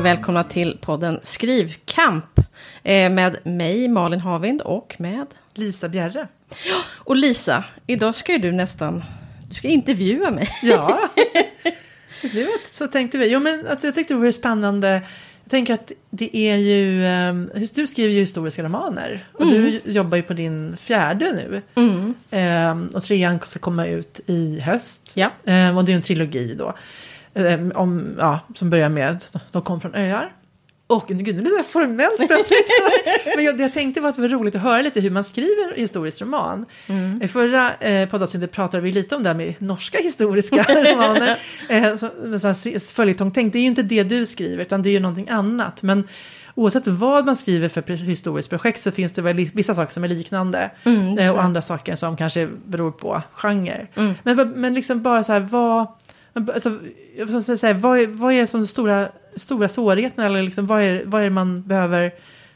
och välkomna till podden Skrivkamp. Eh, med mig, Malin Havind, och med... Lisa Bjerre. Och Lisa, idag ska ju du nästan... Du ska intervjua mig. Ja, det var, så tänkte vi. Jo, men alltså, jag tyckte det var spännande. Jag tänker att det är ju... Um, du skriver ju historiska romaner. Och Mm. du jobbar ju på din fjärde nu. Um, och trean ska komma ut i höst. Ja. Och det är en trilogi då. Um, om, ja, som börjar med De kom från öar. Och gud, nu blir det så formellt plötsligt. Men jag, det jag tänkte var att det var roligt att höra lite hur man skriver historisk roman. I förra eh, poddavsnittet pratade vi lite om det här med norska historiska romaner. Eh, så, så följetongtänk, det är ju inte det du skriver, utan det är ju någonting annat. Men oavsett vad man skriver för historiskt projekt så finns det väl vissa saker som är liknande. eh, och andra saker som kanske beror på genre. Men, vad- men liksom bara så här, vad... Alltså, jag måste säga, vad, är, vad är som stora, stora svårigheterna? Eller liksom, vad, är, vad är det man behöver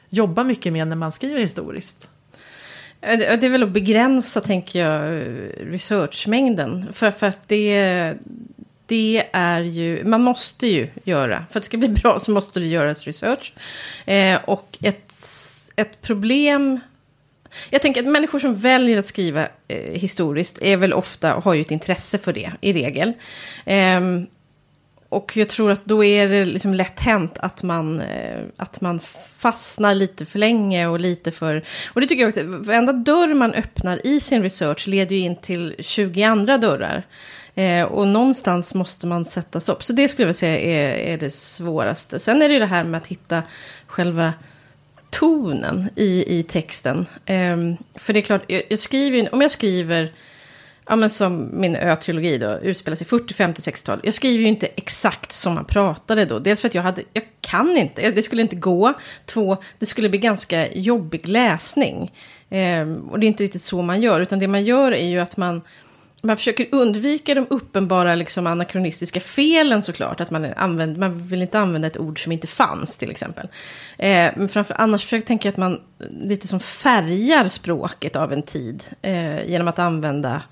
jobba mycket med när man skriver historiskt? Det det är väl att begränsa, tänker jag, researchmängden. För, för att det, det är ju... Man måste ju göra... För att det ska bli bra så måste det göras research. Eh, och ett, ett problem... Jag tänker att människor som väljer att skriva eh, historiskt är väl ofta, har ju ett intresse för det i regel. Ehm, och jag tror att då är det liksom lätt hänt att man, eh, att man fastnar lite för länge och lite för... Och det tycker jag också, varenda dörr man öppnar i sin research leder ju in till 20 andra dörrar. Eh, och någonstans måste man sätta stopp. Så det skulle jag vilja säga är, är det svåraste. Sen är det ju det här med att hitta själva tonen i, i texten. Um, för det är klart, jag, jag skriver om jag skriver, ja men som min ö-trilogi då, utspelar sig 40, 50, 60-tal. Jag skriver ju inte exakt som man pratade då. Dels för att jag hade, jag kan inte, det skulle inte gå. Två, det skulle bli ganska jobbig läsning. Um, och det är inte riktigt så man gör, utan det man gör är ju att man man försöker undvika de uppenbara liksom, anakronistiska felen såklart. Att man, använder, man vill inte använda ett ord som inte fanns till exempel. Eh, men framför, annars försöker jag tänka att man lite som färgar språket av en tid. Eh, genom att använda,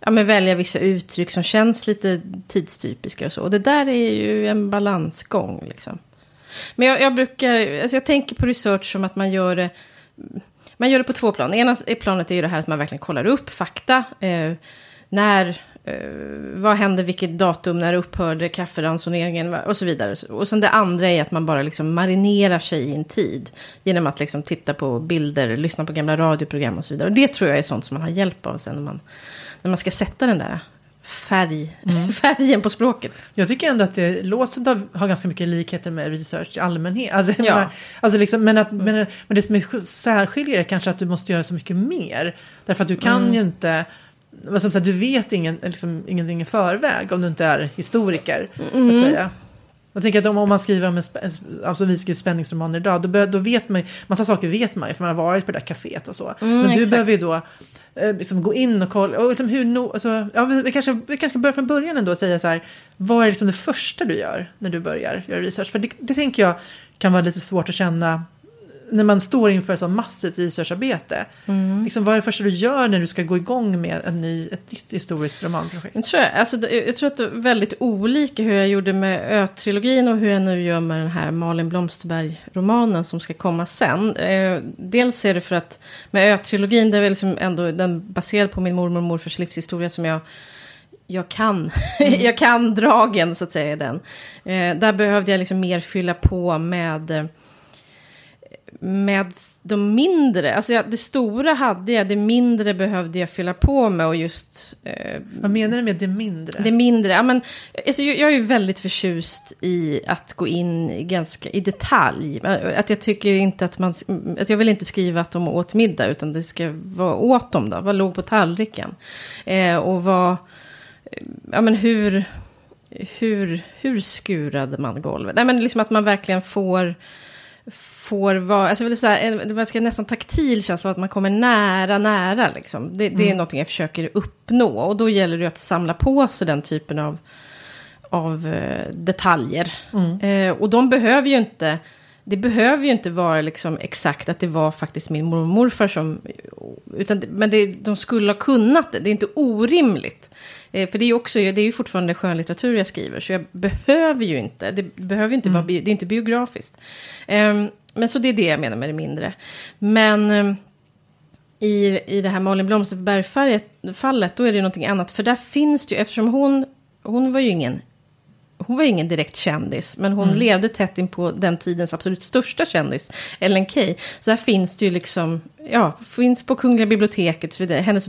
ja men välja vissa uttryck som känns lite tidstypiska och så. Och det där är ju en balansgång liksom. Men jag, jag brukar, alltså jag tänker på research som att man gör det man gör det på två plan. Ena planet är ju det här att man verkligen kollar upp fakta. Eh, när, eh, vad hände, vilket datum, när upphörde kafferansoneringen och så vidare. Och sen det andra är att man bara liksom marinerar sig i en tid. Genom att liksom titta på bilder, lyssna på gamla radioprogram och så vidare. Och det tror jag är sånt som man har hjälp av sen när man, när man ska sätta den där färg, färgen på språket. Jag tycker ändå att det det har ganska mycket likheter med research i allmänhet. Alltså, Ja. menar, alltså liksom, men, att, men, men det som är särskiljer är kanske att du måste göra så mycket mer. Därför att du kan ju inte... Vad som säger, du vet ingen, liksom, ingenting i förväg om du inte är historiker. Så att säga. Jag tänker att om, om man skriver om en, alltså vi skriver spänningsromaner idag, då, bör, då vet man massa saker vet man ju för man har varit på det där kaféet och så. Men du exakt. behöver ju då eh, liksom gå in och kolla, och liksom hur, no, alltså, ja, vi, vi, kanske, vi kanske börjar från början ändå och säga så här, vad är liksom det första du gör när du börjar göra research? För det, det tänker jag kan vara lite svårt att känna när man står inför så massivt researcharbete. Liksom, vad är det första du gör när du ska gå igång med en ny, ett nytt historiskt romanprojekt? Jag tror, alltså, jag tror att det är väldigt olika hur jag gjorde med Ö-trilogin och hur jag nu gör med den här Malin Blomsterberg-romanen som ska komma sen. Eh, dels är det för att med Ö-trilogin, det är väl liksom ändå den baserad på min mormor och morfars livshistoria som jag jag kan, jag kan dragen så att säga i den. Eh, där behövde jag liksom mer fylla på med eh, med de mindre, alltså jag, det stora hade jag, det mindre behövde jag fylla på med och just eh, Vad menar du med det mindre? det mindre, ja men, alltså jag, jag är ju väldigt förtjust i att gå in ganska i detalj. Att jag tycker inte att man, att jag vill inte skriva att de åt middag, utan det ska vara åt dem då, vad låg på tallriken? Eh, och vad, ja men hur, hur, hur skurade man golvet? Nej men liksom att man verkligen får, får vara, alltså en- det var ganska nästan taktil känsla att man kommer nära, nära liksom. Det, det är någonting jag försöker uppnå och då gäller det att samla på sig den typen av, av eh, detaljer. Eh, och de behöver ju inte det behöver ju inte vara liksom exakt att det var faktiskt min mormor och morfar som... Utan, men det, de skulle ha kunnat det, det är inte orimligt. Eh, för det är också, det är ju fortfarande skönlitteratur jag skriver, så jag behöver ju inte, det behöver inte vara, det är inte biografiskt. Eh, men så det är det jag menar med det mindre. Men eh, i, i det här Malin Blomsterberg-fallet, då är det någonting annat. För där finns det ju, eftersom hon, hon var ju ingen hon var ingen direkt kändis, men hon mm. levde tätt in på den tidens absolut största kändis, Ellen Key. Så här finns det ju liksom, ja, finns på Kungliga biblioteket och så vidare. Hennes,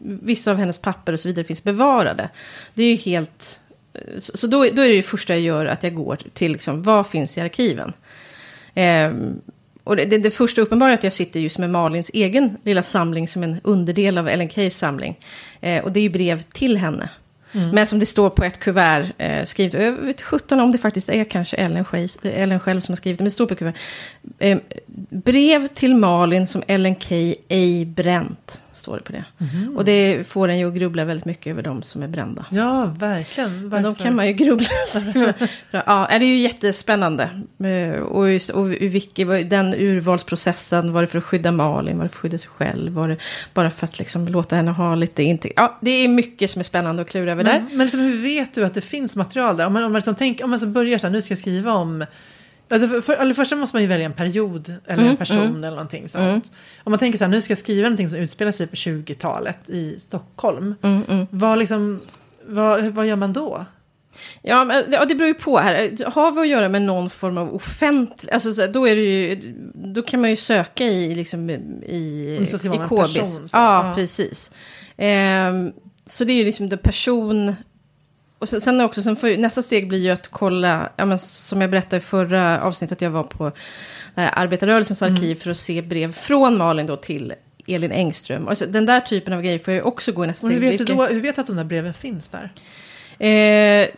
vissa av hennes papper och så vidare finns bevarade. Det är ju helt, så, så då, då är det ju första jag gör att jag går till, liksom, vad finns i arkiven? Eh, och det, det, det, första uppenbara är att jag sitter just med Malins egen lilla samling som en underdel av Ellen Keys samling. Eh, och det är ju brev till henne. Mm. Men som det står på ett kuvert eh, skrivet. Jag vet sjutton om det faktiskt är kanske Ellen, Ellen själv som har skrivit det. Men det står på kuvert. Eh, brev till Malin som Ellen Key ej bränt står det på det. Mm. Och det får en ju att grubbla väldigt mycket över de som är brända. Ja, verkligen. Varför? Men de kan man ju grubbla. ja, det är ju jättespännande. Eh, och, just, och Vicky, den urvalsprocessen, var det för att skydda Malin, var det för att skydda sig själv, var det bara för att liksom låta henne ha lite intryck. Ja, det är mycket som är spännande att klura över men, där. Men liksom, hur vet du att det finns material där? Om man, om man, liksom tänker, om man så börjar så här, nu ska jag skriva om Alltså för, för, eller först måste man ju välja en period eller mm, en person mm. eller någonting sånt. Mm. Om man tänker så här, nu ska jag skriva någonting som utspelar sig på 20-talet i Stockholm. Mm, mm. vad, liksom, vad, vad gör man då? Ja, men, det beror ju på här. Har vi att göra med någon form av offentlig... Alltså, då, är det ju, då kan man ju söka i, liksom, i, i KBs. Person, ja, ja, precis. Ehm, så det är ju liksom det person och sen, sen också, sen för, nästa steg blir ju att kolla, ja, men, som jag berättade i förra avsnittet, jag var på här, arbetarrörelsens mm. arkiv för att se brev från Malin då till Elin Engström. Alltså, den där typen av grejer får jag också gå i nästa steg. Hur vet, du då, hur vet du att de där breven finns där? Eh,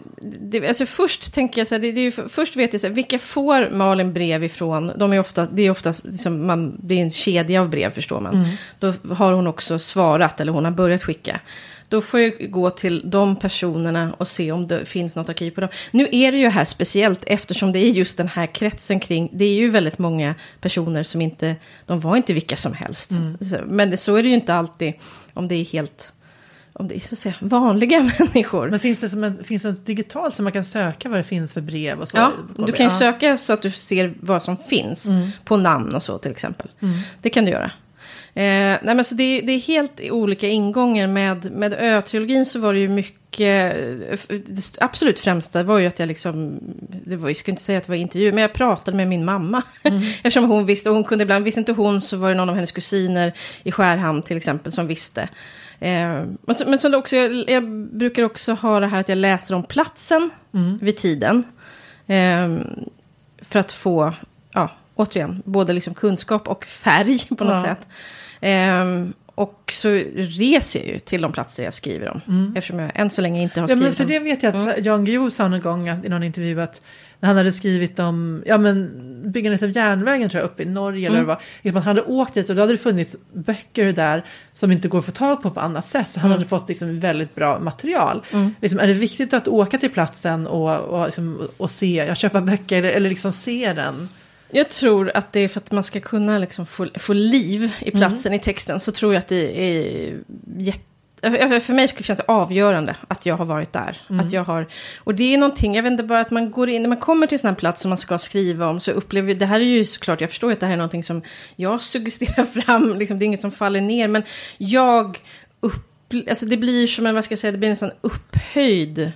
det, alltså först tänker jag så här, det, det är, först vet jag så här, vilka får Malin brev ifrån? De är ofta, det är ofta liksom man, det är en kedja av brev förstår man. Mm. Då har hon också svarat eller hon har börjat skicka. Då får jag gå till de personerna och se om det finns något arkiv på dem. Nu är det ju här speciellt eftersom det är just den här kretsen kring, det är ju väldigt många personer som inte, de var inte vilka som helst. Mm. Men så är det ju inte alltid om det är helt om det är så att säga, vanliga människor. Men finns det, som en, finns det digitalt så man kan söka vad det finns för brev och så? Ja, du kan ju ja. söka så att du ser vad som finns mm. på namn och så till exempel. Mm. Det kan du göra. Eh, nej men så det, det, är helt olika ingångar. Med, med ö-trilogin så var det ju mycket... Det absolut främsta var ju att jag liksom... Det var, jag skulle inte säga att det var intervju, men jag pratade med min mamma. Mm. Eftersom hon visste, och hon kunde ibland, visste inte hon så var det någon av hennes kusiner i Skärhamn till exempel som visste. Eh, men så, men så också, jag, jag, brukar också ha det här att jag läser om platsen mm. vid tiden. Eh, för att få, ja, återigen, både liksom kunskap och färg på något ja. sätt. Um, och så reser jag ju till de platser jag skriver om. Mm. Eftersom jag än så länge inte har skrivit ja, men för det vet jag att mm. Jan Guillou sa någon gång i någon intervju att när han hade skrivit om ja, men, byggandet av järnvägen tror jag, uppe i Norge. Mm. Eller vad, att man hade åkt dit och då hade det funnits böcker där som inte går att få tag på på annat sätt. Så han mm. hade fått liksom, väldigt bra material. Mm. Liksom, är det viktigt att åka till platsen och, och, liksom, och se, jag köpa böcker eller, eller liksom se den? Jag tror att det är för att man ska kunna liksom få, få liv i platsen mm. i texten. Så tror jag att det är jätte för mig känns det avgörande att jag har varit där. Mm. Att jag har, och det är någonting, jag vet inte bara att man går in, när man kommer till en sån här plats som man ska skriva om så upplever det här är ju såklart, jag förstår att det här är någonting som jag suggesterar fram, liksom, det är inget som faller ner, men jag upp, alltså det blir som en, vad ska jag säga, det blir en sån upphöjd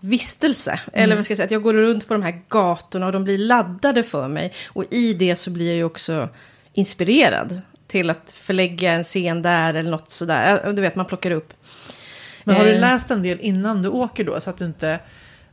vistelse. Mm. Eller vad ska jag säga, att jag går runt på de här gatorna och de blir laddade för mig. Och i det så blir jag ju också inspirerad till att förlägga en scen där eller något sådär. Du vet, man plockar upp. Men har du eh. läst en del innan du åker då? Så att du inte...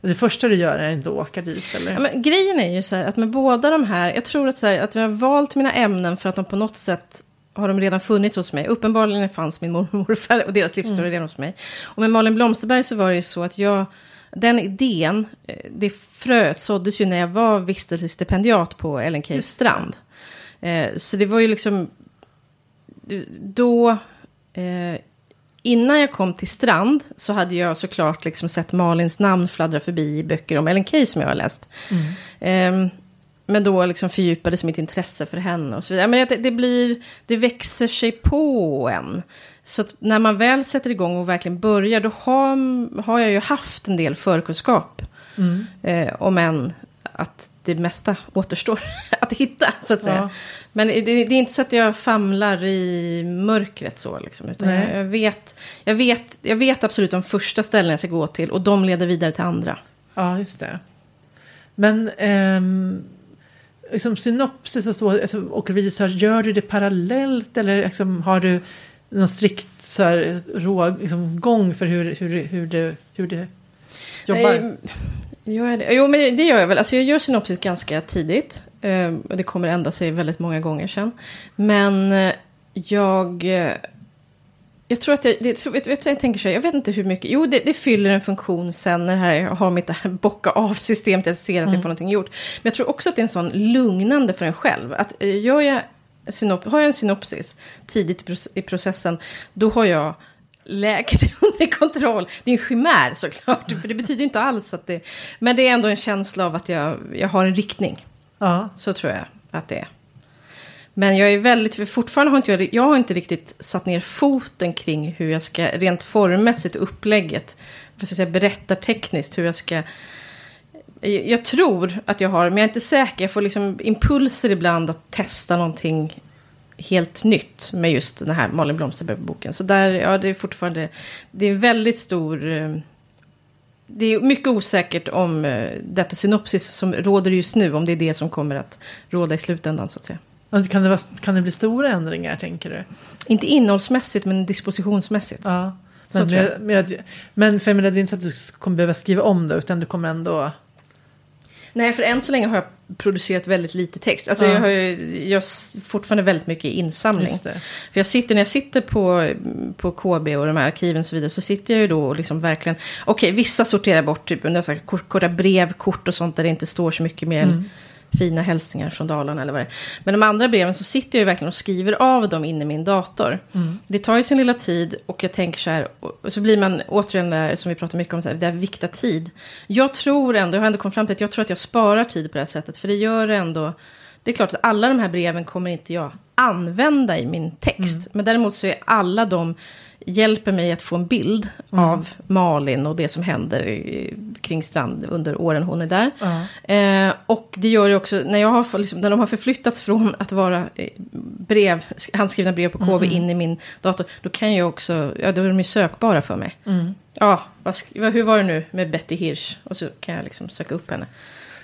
Det första du gör är inte att åka dit eller? Ja, men grejen är ju så här att med båda de här, jag tror att, så här, att vi har valt mina ämnen för att de på något sätt har de redan funnits hos mig. Uppenbarligen fanns min mormor och morfar och deras livshistoria mm. redan hos mig. Och med Malin Blomsterberg så var det ju så att jag den idén, eh, det fröet såddes ju när jag var vistelsestipendiat på Ellen Key strand. Eh, så det var ju liksom, då, eh, innan jag kom till strand så hade jag såklart liksom sett Malins namn fladdra förbi i böcker om Ellen Key som jag har läst. Mm. Men då liksom fördjupades mitt intresse för henne och så vidare. Men det, det, blir, det växer sig på en. Så när man väl sätter igång och verkligen börjar, då har, har jag ju haft en del förkunskap. Mm. Eh, om än att det mesta återstår att hitta, så att säga. Ja. Men det, det, är inte så att jag famlar i mörkret så, liksom, utan jag, jag, vet, jag, vet, jag vet absolut de första ställen jag ska gå till och de leder vidare till andra. Ja, just det. Men ehm, liksom synopsis och så, alltså, och research, gör du det parallellt eller liksom, har du någon strikt så här, rå, liksom, gång för hur, hur, hur, det, hur det jobbar? Nej, mm, Gör jag det? Jo, men det gör jag väl. Alltså jag gör synopsis ganska tidigt. Eh, och det kommer ändra sig väldigt många gånger sen. Men eh, jag... Eh, Eh, jag tror att det, det vet, vet jag tänker så här, jag vet inte hur mycket, jo det, det, fyller en funktion sen när här, jag har mitt bocka av-systemet, jag ser att mm. jag får någonting gjort. Men jag tror också att det är en sån lugnande för en själv. Att gör jag synop, har jag en synopsis tidigt i processen, då har jag läget under kontroll. Det är en chimär såklart, för det betyder inte alls att det... Men det är ändå en känsla av att jag, jag har en riktning. Ja. Så tror jag att det är. Men jag är väldigt, fortfarande har inte jag, jag har inte riktigt satt ner foten kring hur jag ska, rent formmässigt upplägget, för att säga berättartekniskt, hur jag ska... Jag tror att jag har, men jag är inte säker. Jag får liksom impulser ibland att testa någonting helt nytt med just den här Malin Blomsterberg-boken. Så där, ja, det är fortfarande, det är väldigt stor... Eh, det är mycket osäkert om eh, detta synopsis som råder just nu, om det är det som kommer att råda i slutändan så att säga. Kan det, vara, kan det bli stora ändringar, tänker du? Inte innehållsmässigt, men dispositionsmässigt. Ja. Men, med, med, men för det är inte så att du kommer behöva skriva om det, utan du kommer ändå... Nej, för än så länge har jag producerat väldigt lite text. Alltså ja. jag har ju jag fortfarande väldigt mycket insamling. För jag sitter, när jag sitter på, på KB och de här arkiven och så vidare, så sitter jag ju då och liksom verkligen, okej, okay, vissa sorterar bort typ korta brev, kort och sånt där det inte står så mycket mer mm fina hälsningar från Dalarna eller vad det är. Men de andra breven så sitter jag ju verkligen och skriver av dem in i min dator. Mm. Det tar ju sin lilla tid och jag tänker så här, och så blir man återigen där som vi pratar mycket om, så här, det här vikta tid. Jag tror ändå, jag har ändå kommit fram till att jag tror att jag sparar tid på det här sättet, för det gör ändå, det är klart att alla de här breven kommer inte jag använda i min text. Mm. Men däremot så är alla de hjälper mig att få en bild mm. av Malin och det som händer kring Strand under åren hon är där. Mm. Eh, och det gör det också, när, jag har, liksom, när de har förflyttats från att vara eh, brev, handskrivna brev på KB mm. in i min dator, då kan jag också, ja då är de ju sökbara för mig. Mm. Ja, vad, hur var det nu med Betty Hirsch? Och så kan jag liksom söka upp henne.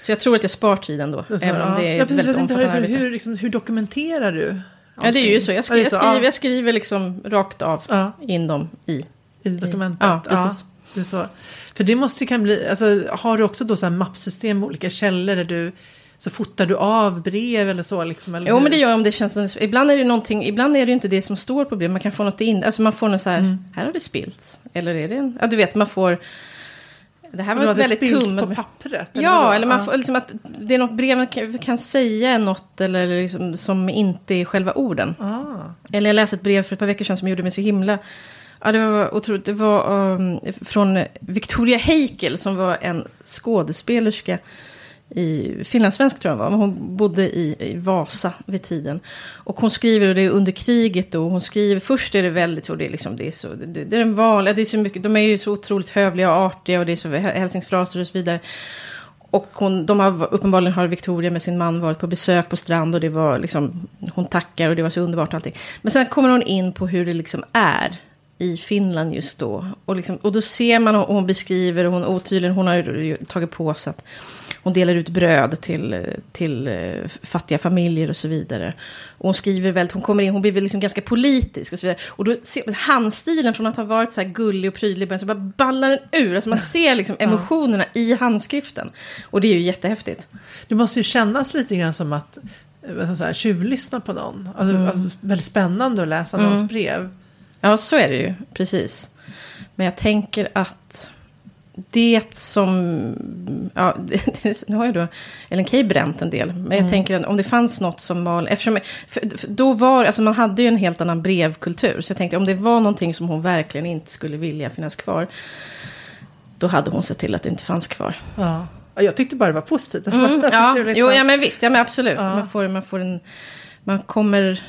Så jag tror att jag spar tiden då. Så, även om det är ja, precis, väldigt omfattande hur, hur, liksom, hur dokumenterar du Ja, det är ju så. Jag, skri jag skriver, jag skriver liksom rakt av ja. in dem i, I dokumentet. Ja, precis. Ja, det är så. För det måste ju kan bli, alltså, har du också då så här mappsystem med olika källor där du så fotar du av brev eller så? Liksom, eller jo, men det gör jag om det känns... Ibland är det någonting, ibland är det inte det som står på brev. Man kan få något in, alltså man får något så här, mm. här har det spillts. Eller är det en, ja du vet, man får det här var ett väldigt tumt... på pappret? Eller ja, eller man får, liksom att det är något brev man kan, kan säga något eller liksom, som inte är själva orden. Ah. Eller jag läste ett brev för ett par veckor sedan som gjorde mig så himla... Ja, det var otroligt. Det var um, från Victoria Heikel som var en skådespelerska i finlandssvensk tror jag var, men hon bodde i, i, Vasa vid tiden. Och hon skriver, och det är under kriget då, hon skriver, först är det väldigt, och det är liksom, det är så, det, det är den vanliga, det är så mycket, de är ju så otroligt hövliga och artiga och det är så hälsningsfraser och så vidare. Och hon, de har, uppenbarligen har Victoria med sin man varit på besök på strand och det var liksom, hon tackar och det var så underbart och allting. Men sen kommer hon in på hur det liksom är i Finland just då. Och, liksom, och då ser man, och hon beskriver, och hon otydligen, hon har tagit på sig att hon delar ut bröd till, till eh, fattiga familjer och så vidare. Och hon skriver väldigt, hon kommer in, hon blir liksom ganska politisk och så vidare. Och då ser handstilen från att ha varit så här gullig och prydlig, så bara ballar den ur. Alltså man ser liksom emotionerna ja. i handskriften. Och det är ju jättehäftigt. Det måste ju kännas lite grann som att så här, tjuvlyssna på någon. Alltså, mm. alltså väldigt spännande att läsa mm. någons brev. Ja, så är det ju, precis. Men jag tänker att det som... Ja, nu har ju då Ellen Key bränt en del. Men jag mm. tänker att om det fanns något som Malin... Eftersom, för, för då var, alltså man hade ju en helt annan brevkultur. Så jag tänkte om det var någonting som hon verkligen inte skulle vilja finnas kvar. Då hade hon sett till att det inte fanns kvar. Ja. Ja, jag tyckte bara det var positivt. Mm, alltså, ja, är liksom- jo, ja, men visst, ja, men absolut. Ja. Man, får, man, får en, man kommer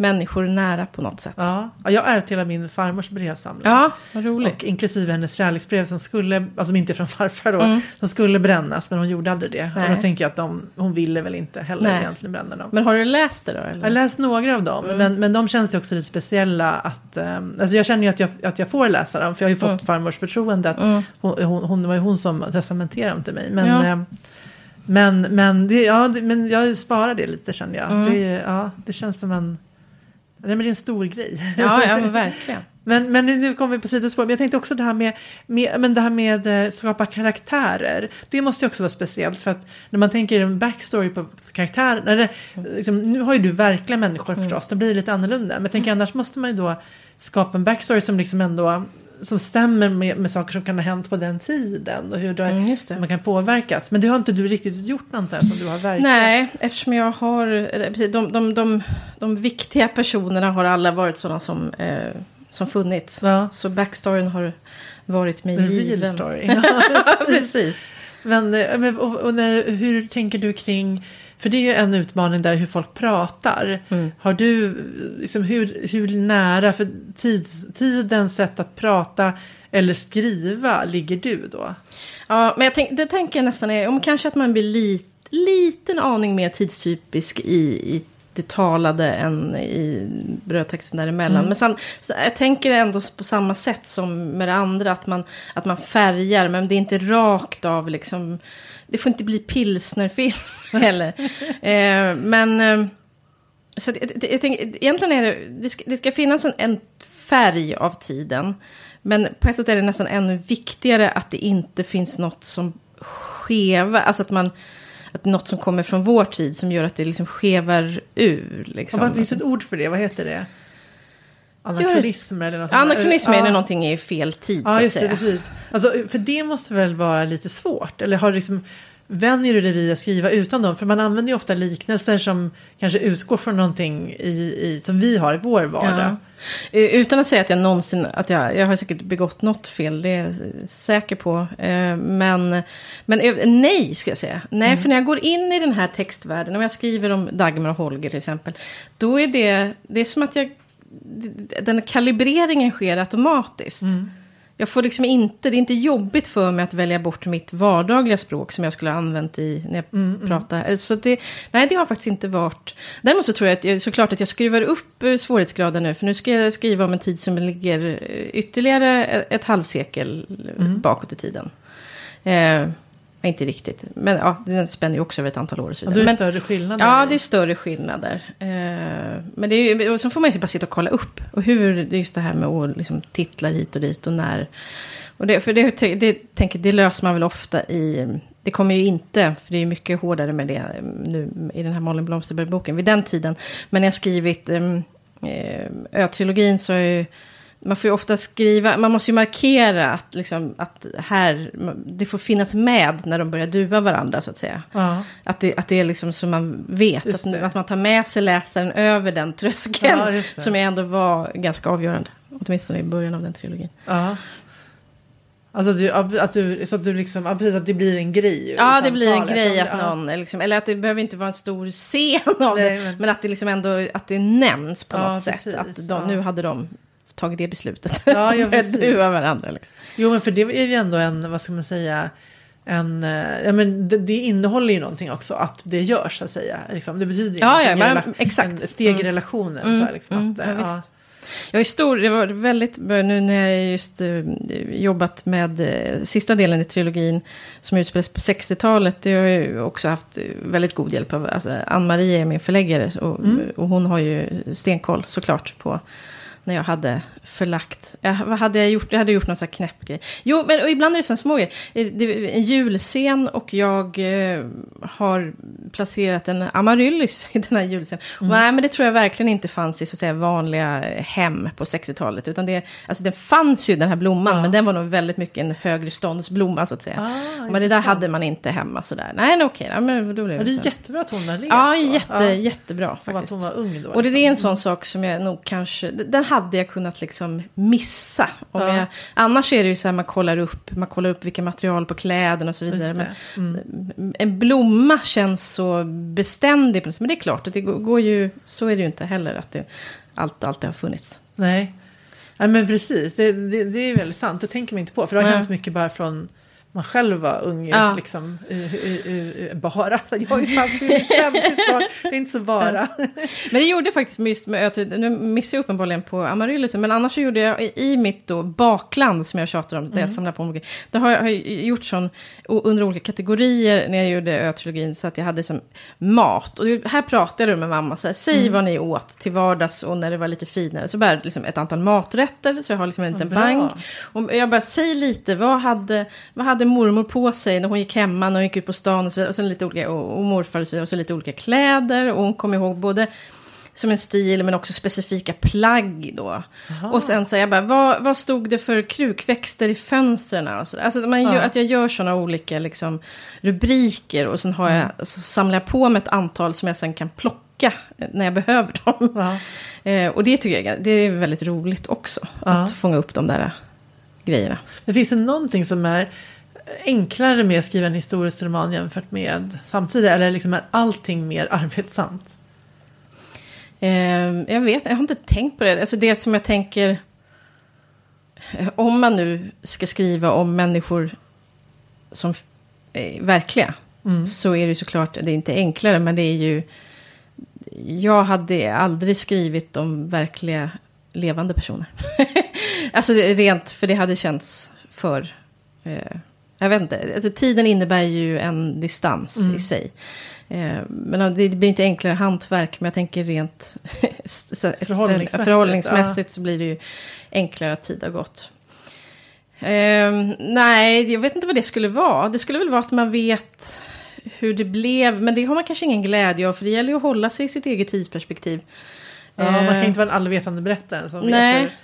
människor nära på något sätt. ja. ja, jag ärvt hela min farmors brevsamling. Ja, vad roligt. Och inklusive hennes kärleksbrev som skulle, alltså som inte är från farfar då, Mm. som skulle brännas men hon gjorde aldrig det. Nej. Och då tänker jag att de, hon ville väl inte heller Nej. egentligen bränna dem. Men har du läst det då? Jag har Eller? läst några av dem, men, men de känns ju också lite speciella. Att, eh, alltså jag känner ju att jag, att jag får läsa dem, för jag har ju fått Mm. farmors förtroende. Att Mm. hon, hon, hon var ju hon som testamenterade dem till mig. Men, Ja. eh, men, men, det, ja, det, men jag sparar det lite känner jag. Mm. Det, ja, det känns som en... Nej, men det är en stor grej. Ja, ja, verkligen. Men, men nu, nu kommer vi på sidospår. Men jag tänkte också det här med, med, men det här med eh, skapa karaktärer. Det måste ju också vara speciellt. För att när man tänker en backstory på karaktärer. Liksom, nu har ju du verkliga människor förstås. Då blir det lite annorlunda. Men jag tänker annars måste man ju då skapa en backstory som liksom ändå som stämmer med, med saker som kan ha hänt på den tiden. Och hur det, Mm, just det. man kan påverkas. Men det har inte du riktigt gjort något där som du har verkat. Nej, eftersom jag har... precis, De, de, de, de viktiga personerna har alla varit sådana som, eh, som funnits. Ja. Så backstoryn har varit mig real given. story. Ja, precis. Eh, men och, och när, hur tänker du kring, för det är ju en utmaning där hur folk pratar. Mm. Har du, liksom, hur, hur nära för tids, tidens sätt att prata eller skriva ligger du då? Ja, men jag tänk, det tänker jag nästan är, om kanske att man blir lit, liten aning mer tidstypisk i, i det talade än i brödtexten däremellan. Men sen, jag tänker ändå på samma sätt som med det andra, att man, att man färgar, men det är inte rakt av liksom, det får inte bli pilsnerfilm heller. eh, men, eh, så det, det, jag tänker, egentligen är det, det ska, det ska finnas en, en färg av tiden. Men på ett sätt är det nästan ännu viktigare att det inte finns något som skeva, alltså att man, att något som kommer från vår tid som gör att det liksom skevar ur. Liksom. Ja, vad, finns det ett ord för det? Vad heter det? Anakronism eller något sånt? Anakronism är Ja. när någonting är i fel tid, så Ja, att just det, precis. Alltså, för det måste väl vara lite svårt? Eller har liksom, vänjer du dig vid att skriva utan dem? För man använder ju ofta liknelser som kanske utgår från någonting i, i, som vi har i vår vardag. Ja. Eh, Utan att säga att jag någonsin, att jag, jag har säkert begått något fel, det är jag säker på. Eh, Men, men eh, nej, ska jag säga. Nej, Mm. för när jag går in i den här textvärlden, om jag skriver om Dagmar och Holger till exempel, då är det, det är som att jag, den kalibreringen sker automatiskt. Mm. Jag får liksom inte, det är inte jobbigt för mig att välja bort mitt vardagliga språk som jag skulle ha använt i när jag Mm, pratar. Så det, nej, det har faktiskt inte varit. Däremot så tror jag att jag, såklart att jag skruvar upp eh, svårighetsgraden nu. För nu ska jag skriva om en tid som ligger eh, ytterligare ett, halvsekel eh, Mm. bakåt i tiden. Eh, inte riktigt, men ja, den spänner ju också över ett antal år och så vidare. är det Men- större skillnader. Ja, det är större skillnader. Eh, men det är ju, och så får man ju bara sitta och kolla upp. Och hur, det är just det här med att liksom titla hit och dit och när. Och det, för det, det, tänker, det löser man väl ofta i... Det kommer ju inte, för det är mycket hårdare med det eh, nu i den här Malin Blomsterberg-boken, vid den tiden. Men när jag skrivit um, Ö-trilogin så är ju... Man får ju ofta skriva, man måste ju markera att, liksom, att här, det får finnas med när de börjar dua varandra så att säga. Ja. Att det, att det är liksom så man vet, att, att man tar med sig läsaren över den tröskeln. Ja, som ändå var ganska avgörande. Åtminstone i början av den trilogin. ja. Alltså du, att du, så att du liksom, ja, precis att det blir en grej. Ja, det blir en grej att någon, liksom, eller att det behöver inte vara en stor scen av Nej, det. men- Men att det liksom ändå, att det nämns på något precis, sätt. Att de, nu hade de tagit det beslutet. Ja, ja, precis. dua varandra. Liksom. Jo, men för det är ju ändå en, vad ska man säga, en, eh, ja, men det, det innehåller ju någonting också att det görs så att säga. Liksom, det betyder ju Ja, ja, men exakt. en steg i Mm. relationen. Så här, liksom, Mm, att, eh, ja. visst. Jag är stor, det var väldigt, nu när jag just eh, jobbat med eh, sista delen i trilogin som utspelas på 60-talet, det har jag ju också haft eh, väldigt god hjälp av. Alltså, Ann-Marie är min förläggare och, Mm. och hon har ju stenkoll såklart på när jag hade förlagt. Ja, vad hade jag gjort? Jag hade gjort någon sån här knäpp grej. Jo, men och ibland är det sådana små grejer. Eh, Det är en julscen och jag eh, har placerat en amaryllis i den här julscenen. Och nej, men det tror jag verkligen inte fanns i så att säga vanliga hem på 60-talet. Utan det, alltså det fanns ju den här blomman, Ja. men den var nog väldigt mycket en högre ståndsblomma så att säga. Ah, men det där hade man inte hemma sådär. Nej, nej okej, ja, men då blev Ja, det det är jättebra att hon har levt Ja, jätte, Ja. jättebra Och att faktiskt. hon var ung då. Och det liksom. är en sån sak som jag nog kanske, den hade hade jag kunnat liksom missa. Om Ja. jag, annars är det ju så här man kollar upp, man kollar upp vilka material på kläderna och så vidare. Mm. En blomma känns så beständig. Men det är klart, att det går, ju, så är det ju inte heller att det allt, alltid har funnits. Nej. Nej, men precis. Det, det, det är väldigt sant. Det tänker man inte på. För det har Nej. hänt mycket bara från man själv var ung. Ja. Liksom, uh, uh, uh, bara. Jag har ju fan fyllt 50 snart. Det är inte så bara. Men det gjorde jag faktiskt just med. Nu missade jag uppenbarligen på Amaryllis. Men annars så gjorde jag i- mitt då bakland som jag tjatar om. Där jag samlar på mycket. Där har jag, har gjort sån under olika kategorier när jag gjorde Ö-trilogin. Så att jag hade som mat. Och det- här pratade jag med mamma. Så här, Säg vad ni åt till vardags och när det var lite finare. Så bara liksom ett antal maträtter. Så jag har liksom en liten bank. Och jag bara, säg lite, vad hade, vad hade mormor på sig när hon gick hemma, när hon gick ut på stan och så vidare. Och, sen lite olika, och, och morfar och så vidare. Och så lite olika kläder. Och hon kom ihåg både som en stil men också specifika plagg då. Och sen så jag bara, vad, vad stod det för krukväxter i fönstren? Och så, där. alltså man gör, Ja. att jag gör sådana olika liksom, rubriker och sen har jag, så samlar jag på mig ett antal som jag sen kan plocka när jag behöver dem. Ja. Eh, och det tycker jag det är väldigt roligt också. Ja. Att fånga upp de där grejerna. Men finns det någonting som är enklare med att skriva en historisk roman jämfört med samtida? Eller liksom är allting mer arbetsamt? Eh, jag vet, jag har inte tänkt på det. Alltså det som jag tänker... eh, Om man nu ska skriva om människor som är verkliga. Så är det såklart, det är inte enklare, men det är ju... Jag hade aldrig skrivit om verkliga levande personer. alltså rent, för det hade känts för... Eh, jag vet inte, alltså, tiden innebär ju en distans i sig. Eh, men det blir inte enklare hantverk, men jag tänker rent Förhållningsmässigt, förhållningsmässigt så blir det ju enklare att tid har gått. Eh, nej, jag vet inte vad det skulle vara. Det skulle väl vara att man vet hur det blev, men det har man kanske ingen glädje av, för det gäller ju att hålla sig i sitt eget tidsperspektiv. Ja, man kan Eh, inte vara en allvetande berättare som Nej. vet hur,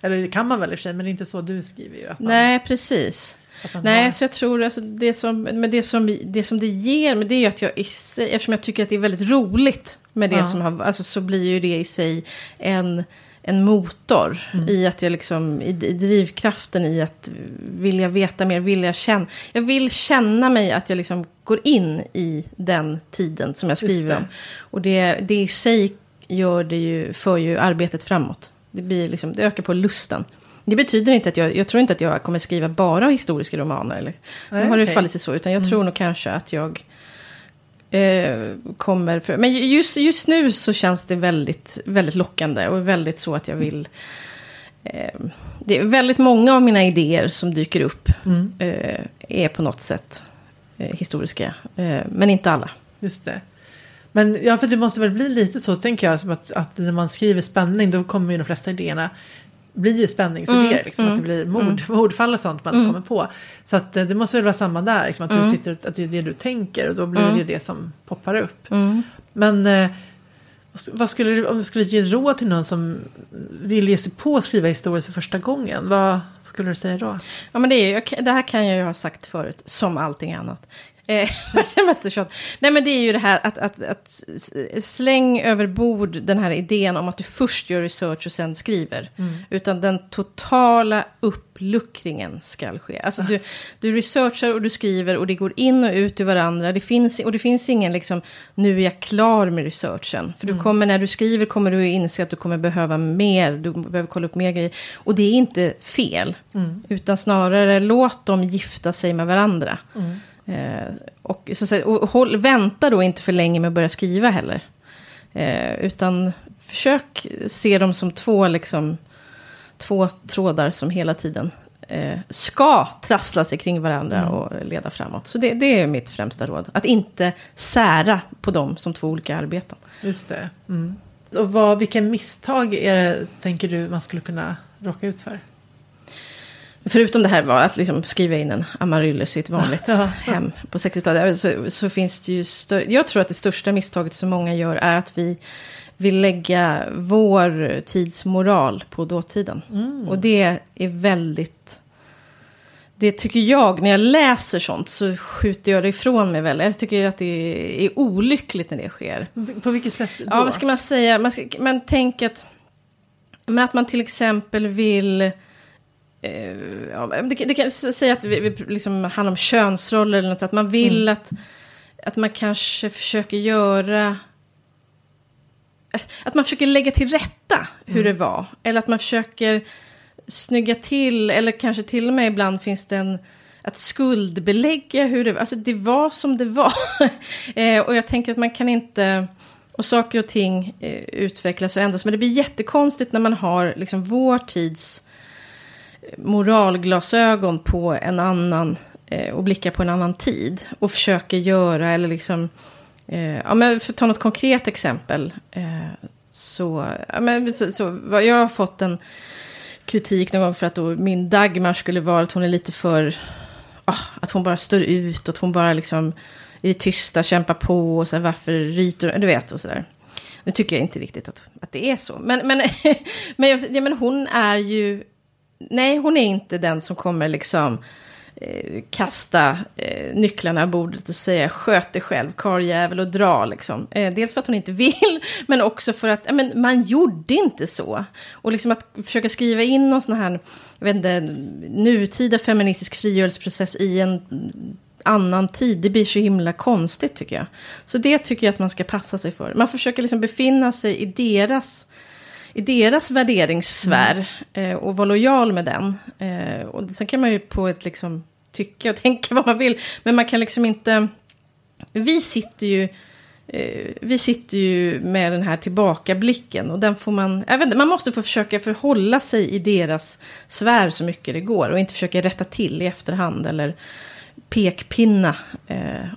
Eller det kan man väl i och för sig, men det är inte så du skriver ju. Man, Nej, precis. Nej, har- så jag tror alltså det som, men det som, det som det ger, men det är ju att jag i sig, eftersom jag tycker att det är väldigt roligt med det Ja. som har, alltså så blir ju det i sig en, en motor Mm. i att jag liksom, i, i drivkraften i att vilja veta mer, vilja känna, jag vill känna mig att jag liksom går in i den tiden som jag skriver det. om. Och det, det i sig gör det ju, för ju arbetet framåt. Det, blir liksom, det ökar på lusten. Det betyder inte att jag, jag tror inte att jag kommer skriva bara historiska romaner. Eller, nu har det okej. fallit sig så, utan jag tror nog kanske att jag eh, kommer... För, men just, just nu så känns det väldigt, väldigt lockande och väldigt så att jag vill... Eh, det är väldigt många av mina idéer som dyker upp Mm, eh, är på något sätt eh, historiska, eh, men inte alla. just det. Men ja, för det måste väl bli lite så, tänker jag, som att, att när man skriver spänning, då kommer ju de flesta idéerna blir ju spänningsidéer, Mm, liksom, mm, att det blir mord, mordfall och sånt man inte kommer på. Så att, eh, det måste väl vara samma där, liksom, att Mm. du sitter, att det är det du tänker och då blir det det som poppar upp. Mm. Men eh, vad skulle du, om du skulle ge råd till någon som vill ge sig på att skriva historia för första gången, vad skulle du säga då? Ja, men det, är, det här kan jag ju ha sagt förut, som allting annat. Eh. Nej, men det är ju det här att, att, att släng över bord den här idén om att du först gör research och sen skriver. Utan den totala uppluckringen ska ske. Alltså du, du researchar och du skriver och det går in och ut i varandra. Det finns, och det finns ingen liksom, nu är jag klar med researchen. För du kommer, när du skriver kommer du inse att du kommer behöva mer, du behöver kolla upp mer grejer. Och det är inte fel. Utan snarare låt dem gifta sig med varandra. Eh, och, så, säga, och håll, vänta då inte för länge med att börja skriva heller. Eh, utan försök se dem som två, liksom, två trådar som hela tiden eh, ska trassla sig kring varandra och leda framåt. Så det, det är mitt främsta råd. Att inte sära på dem som två olika arbeten. Just det. Mm. Och vad, vilka misstag är tänker du man skulle kunna råka ut för? Förutom det här var att liksom skriva in en Amaryllis i ett vanligt Ja. hem på 60-talet. Så, så finns det ju stö- Jag tror att det största misstaget som många gör är att vi vill lägga vår tids moral på dåtiden. Och det är väldigt... Det tycker jag, när jag läser sånt så skjuter jag det ifrån mig väl. Jag tycker att det är olyckligt när det sker. På vilket sätt då? Ja, vad ska man säga? Man, ska, man tänker att Men att man till exempel vill... Eh, ja, det, det kan säga att vi, vi liksom handlar om könsroller eller något. Att man vill att, att man kanske försöker göra... Att man försöker lägga till rätta hur det var. Eller att man försöker snygga till. Eller kanske till och med ibland finns det en... Att skuldbelägga hur det var. Alltså det var som det var. eh, och jag tänker att man kan inte... Och saker och ting eh, utvecklas och ändras. Men det blir jättekonstigt när man har liksom vår tids moralglasögon på en annan eh, och blickar på en annan tid. Och försöker göra eller liksom, eh, ja men för att ta något konkret exempel. Eh, så, ja men så, så, jag har fått en kritik någon gång för att då min Dagmar skulle vara att hon är lite för, ah, att hon bara står ut, att hon bara liksom i det tysta kämpar på och så här, varför ryter du vet och sådär. Nu tycker jag inte riktigt att, att det är så. Men, men, men, jag, ja, men hon är ju... Nej, hon är inte den som kommer liksom eh, kasta eh, nycklarna i bordet och säga sköt dig själv, karljävel och dra liksom. Eh, dels för att hon inte vill, men också för att ja, men man gjorde inte så. Och liksom att försöka skriva in någon sån här, jag vet inte, nutida feministisk frigörelseprocess i en annan tid, det blir så himla konstigt tycker jag. Så det tycker jag att man ska passa sig för. Man försöker liksom befinna sig i deras, i deras värderingssfär mm. eh, och vara lojal med den. Eh, och sen kan man ju på ett liksom tycka och tänka vad man vill, men man kan liksom inte... Vi sitter ju... Eh, vi sitter ju med den här tillbakablicken och den får man... Inte, man måste få försöka förhålla sig i deras sfär så mycket det går och inte försöka rätta till i efterhand eller pekpinna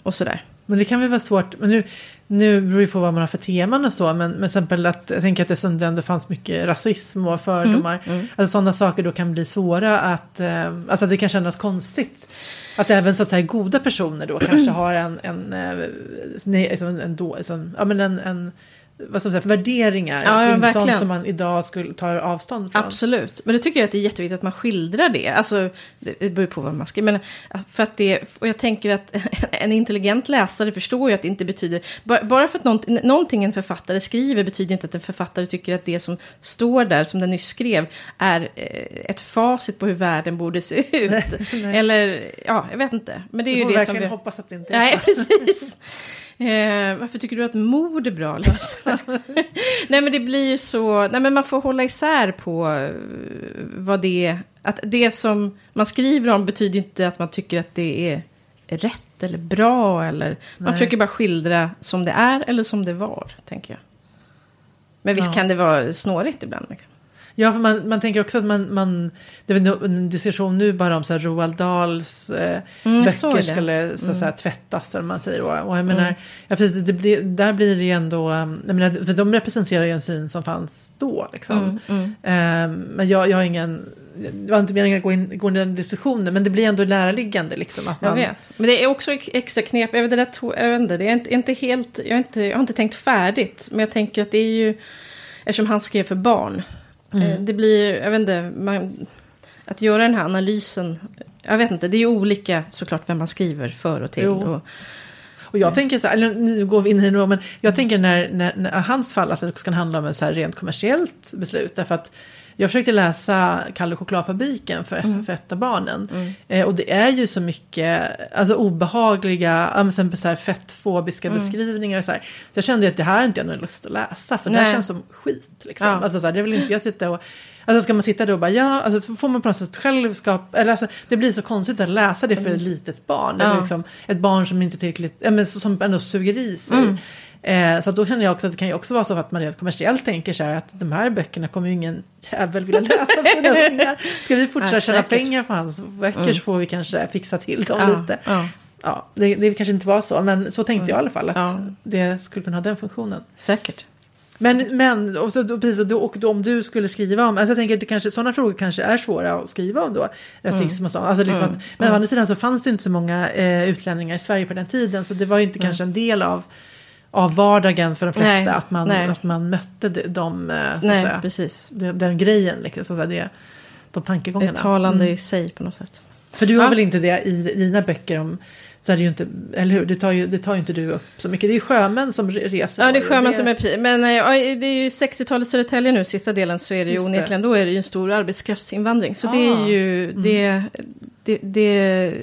och sådär. Men det kan väl vara svårt, men nu, nu beror det på vad man har för teman och så, men, men exempel att jag tänker att det som ändå fanns mycket rasism och fördomar, mm, mm. alltså sådana saker då kan bli svåra att, eh, alltså det kan kännas konstigt. Att även så att säga goda personer då kanske har en, en, en, en, en, en, då, ja, men en, en vad som säga, värderingar ja, ja, sånt som man idag skulle ta avstånd från. Absolut, men det tycker jag att det är jätteviktigt att man skildrar det. Alltså, det beror på vad man ska, men för att det, och jag tänker att en intelligent läsare förstår ju att det inte betyder, bara för att någonting, någonting en författare skriver betyder inte att en författare tycker att det som står där, som den nyss skrev, är eh, ett facit på hur världen borde se ut. Nej, nej. Eller, ja, jag vet inte. Men det är ju får det verkligen som vi... hoppas att det inte är Nej, precis. Eh, varför tycker du att mord är bra nej men det blir ju så, nej men man får hålla isär på eh, vad det är. Att det som man skriver om betyder inte att man tycker att det är rätt eller bra. Eller, man försöker bara skildra som det är eller som det var, tänker jag. Men visst ja. kan det vara snårigt ibland. Liksom. Ja, för man, man tänker också att man, man det är en diskussion nu bara om så här Roald Dahls eh, mm, böcker skulle så, så här, mm. tvättas, eller man säger. Och, och jag menar, mm. ja, precis, det, det, där blir det ju ändå, jag menar, för de representerar ju en syn som fanns då. Liksom. Mm, eh, men jag, jag har ingen, det var inte meningen att gå in, gå in i den diskussionen, men det blir ändå näraliggande. Liksom, att man... Jag vet, men det är också extra knep, jag vet, det, där, jag vet inte, det är inte, inte helt, jag har inte, jag har inte tänkt färdigt, men jag tänker att det är ju, eftersom han skrev för barn, Mm. Eh, det blir, jag vet inte, man, att göra den här analysen. Jag vet inte, det är ju olika såklart vem man skriver för och till. Och, och jag tänker så här, nu går vi in i det men jag tänker när, när, när hans fall att det ska handla om ett så här rent kommersiellt beslut. Därför att jag försökte läsa Kalle chokladfabriken för, mm. för ett av barnen. Mm. Eh, och det är ju så mycket alltså, obehagliga, ja, så här, fettfobiska mm. beskrivningar. Så, här. så jag kände att det här är inte jag någon lust att läsa. För Nej. det här känns som skit. Liksom. Ja. Alltså, så här, det vill inte jag sitta och... Alltså ska man sitta där och bara ja, alltså, så får man på något sätt själv skapa, eller alltså, det blir så konstigt att läsa det för ett mm. litet barn. Ja. Eller liksom, ett barn som inte tillräckligt, ja, men, som ändå suger i sig. Mm. Eh, så då känner jag också att det kan ju också vara så att man rent kommersiellt tänker så här att de här böckerna kommer ju ingen jävel vilja läsa för sina ungar. Ska vi fortsätta ja, tjäna pengar på hans böcker mm. så får vi kanske fixa till dem ja, lite. Ja. Ja, det, det kanske inte var så, men så tänkte mm. jag i alla fall att det skulle kunna ha den funktionen. Säkert. Men, men och så, precis, och, då, och då, om du skulle skriva om, alltså jag tänker det kanske, sådana frågor kanske är svåra att skriva om då, rasism mm. och så. Alltså liksom mm. att, men mm. å andra sidan så fanns det inte så många eh, utlänningar i Sverige på den tiden, så det var inte kanske en del av av vardagen för de flesta. Nej, att, man, att man mötte de, eh, så nej, säga, precis. Den, den, grejen, liksom, så att säga, det, de tankegångarna. Ett talande mm. i sig på något sätt. För du har ja. väl inte det i dina böcker om så är det ju inte, eller hur, det tar ju, det tar ju inte du upp så mycket. Det är ju sjömän som re- reser. Ja, det är sjömän som är. Men eh, ja, det är ju 60-talet Södertälje nu, sista delen, så är det ju Just det. onekligen, då är det ju en stor arbetskraftsinvandring. Så det Ah. är ju, det, det, det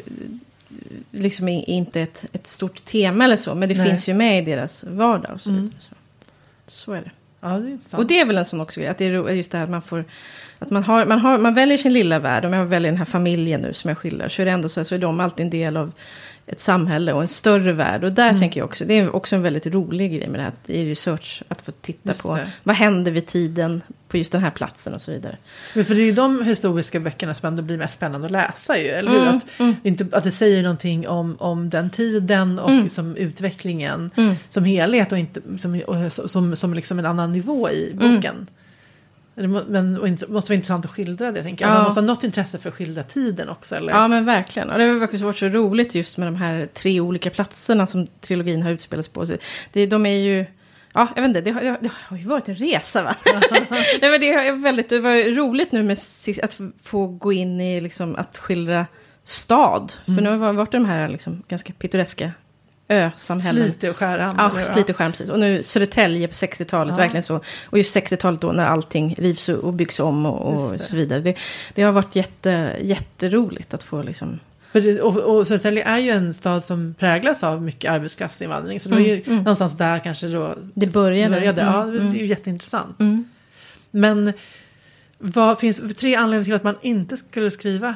liksom inte ett, ett stort tema eller så, men det Nej. finns ju med i deras vardag och så Mm. Så, så är det. Ja, det är intressant. Och det är väl en sån också grej, att det är just det här att man får... Att man, har, man, har, man väljer sin lilla värld, om jag väljer den här familjen nu som jag skildrar, så är det ändå så, här, så är de alltid en del av ett samhälle och en större värld. Och där Mm. tänker jag också, det är också en väldigt rolig grej med det här i research, att få titta Just på det. vad händer vid tiden på just den här platsen och så vidare. Men för det är ju de historiska böckerna som ändå blir mest spännande att läsa ju, eller hur? Mm, Att, inte, att det säger någonting om, om den tiden och Mm. som utvecklingen Mm. som helhet och inte som, och, som, som liksom en annan nivå i Mm. boken. Det Men och inte, måste vara intressant att skildra det, tänker jag. Ja. Man måste ha något intresse för att skildra tiden också, eller? Ja men verkligen. Och det har faktiskt varit så roligt just med de här tre olika platserna som trilogin har utspelats på. Så det, de är ju... Ja, jag vet inte, det har, det har ju varit en resa va? Nej, men det, har väldigt, det var roligt nu med att få gå in i liksom, att skildra stad. För nu har det varit de här liksom, ganska pittoreska ösamhällen. Slite och skära Ja, Slite skärm precis. Och nu Södertälje på 60-talet, Ja. verkligen så. Och just 60-talet då när allting rivs och byggs om och, och så vidare. Det, det har varit jätte, jätteroligt att få liksom... Det, och, och Södertälje är ju en stad som präglas av mycket arbetskraftsinvandring. Så det var ju Mm, mm. någonstans där kanske då Det började. började. Ja, Mm, det mm. är ju jätteintressant. Mm. Men vad finns tre anledningar till att man inte skulle skriva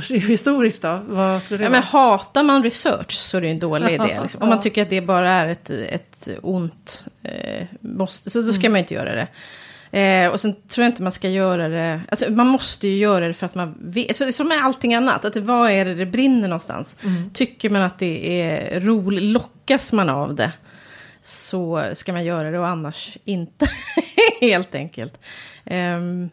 historiskt då? Vad skulle det Ja, vara? men hatar man research så är det ju en dålig idé. Liksom. Om man tycker att det bara är ett, ett ont, eh, måste, så då ska Mm. man inte göra det. Eh, och sen tror jag inte man ska göra det, alltså man måste ju göra det för att man vet, så det är som med allting annat, att det, vad är det det brinner någonstans? Mm. Tycker man att det är roligt, lockas man av det, så ska man göra det och annars inte, helt enkelt. Ehm,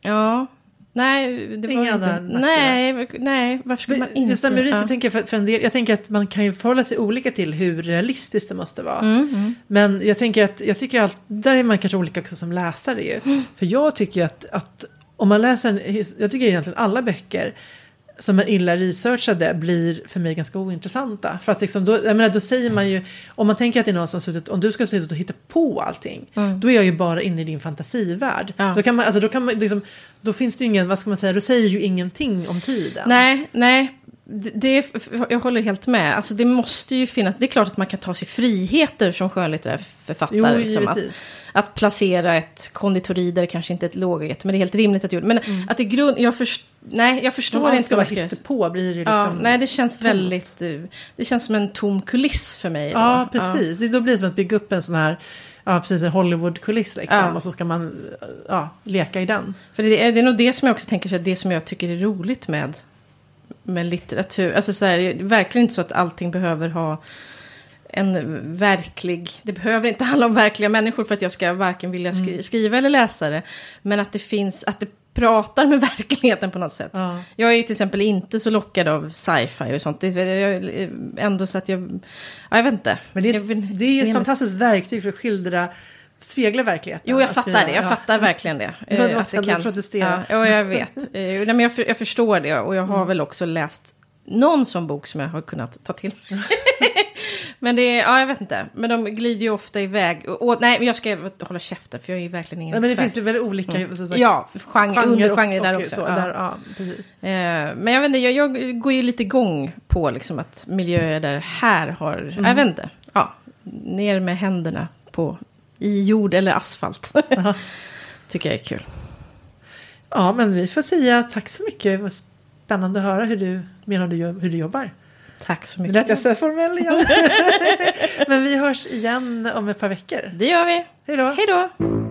ja, nej, det var inte, nej, nej, varför skulle man inte? Just det med riset Ja. tänker jag för, för en del, jag tänker att man kan ju förhålla sig olika till hur realistiskt det måste vara. Mm, mm. Men jag tänker att, jag tycker att, där är man kanske olika också som läsare ju. Mm. För jag tycker att, att om man läser, jag tycker egentligen alla böcker som är illa researchade blir för mig ganska ointressanta. För att liksom då, jag menar, då säger man ju, om man tänker att det är någon som suttit, om du ska sitta och hitta på allting, Mm. då är jag ju bara inne i din fantasivärld. Ja. Då, kan man, alltså, då, kan man, liksom, då finns det ju ingen, vad ska man säga, då säger ju ingenting om tiden. Nej, nej. Det, det, jag håller helt med. Alltså det måste ju finnas, det är klart att man kan ta sig friheter som skönlitterär författare. Jo, liksom, att, att placera ett konditori där det kanske inte är ett lågget, men det är helt rimligt att göra det. Men att i grund, jag, först, nej, jag förstår allt inte ska vad jag ska på blir det liksom... Ja, nej, det känns tomt. väldigt, eh, det känns som en tom kuliss för mig. Då. Ja, precis. Det, då blir det som att bygga upp en sån här, ja precis, en Hollywood-kuliss liksom. Ja. Och så ska man, ja, leka i den. För det är, det är nog det som jag också tänker, så det som jag tycker är roligt med, med litteratur. Alltså så här, det är verkligen inte så att allting behöver ha en verklig... Det behöver inte handla om verkliga människor för att jag ska varken vilja skri, skriva eller läsa det. Men att det finns, att det pratar med verkligheten på något sätt. Ja. Jag är ju till exempel inte så lockad av sci-fi och sånt. Det är ändå så att jag... Ja, jag vet inte. Men det är, ett, det är ett fantastiskt verktyg för att skildra, spegla verkligheten. Jo, jag Att fattar det. Jag ja. fattar verkligen det. Var Eh, inte jag protestera. Ja, ja, jag vet. Eh, nej, men jag, för, jag förstår det. Och jag har Mm. väl också läst någon sån bok som jag har kunnat ta till mig. Men det är, ja, jag vet inte. Men de glider ju ofta iväg. Och, och, nej, men jag ska hålla käften för jag är ju verkligen ingen Nej, men det expert. finns ju väldigt olika så sagt, Ja, genre, undergenre och- där också. Så, ja. Där, ja, precis. Eh, men jag vet inte, jag, jag går ju lite igång på liksom att miljöer där här har, Mm. jag vet inte. Ja, ner med händerna på, i jord eller asfalt. Ja. Tycker jag är kul. ja, men vi får säga tack så mycket. Vad spännande att höra hur du, om du, hur du jobbar. Tack så Nu mycket. lät jag så formell igen. men vi hörs igen om ett par veckor. Det gör vi. Hej då! Hej då!